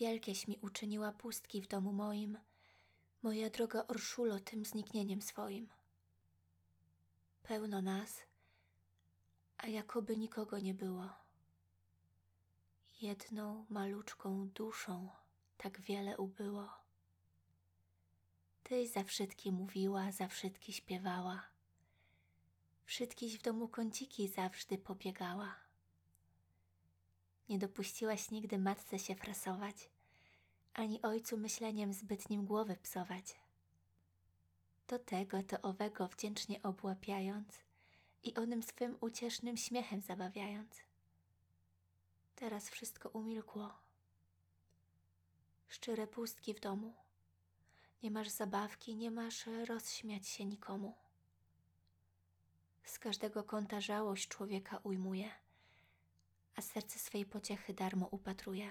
Wielkieś mi uczyniła pustki w domu moim, moja droga Orszulo tym zniknieniem swoim. Pełno nas, a jakoby nikogo nie było. Jedną maluczką duszą tak wiele ubyło. Tyś za wszystkie mówiła, za wszystkie śpiewała. Wszystkiś w domu kąciki zawsze pobiegała. Nie dopuściłaś nigdy matce się frasować, ani ojcu myśleniem zbytnim głowy psować. Do tego to owego wdzięcznie obłapiając i onym swym uciesznym śmiechem zabawiając. Teraz wszystko umilkło. Szczere pustki w domu. Nie masz zabawki, nie masz rozśmiać się nikomu. Z każdego kąta żałość człowieka ujmuje, a serce swej pociechy darmo upatruje.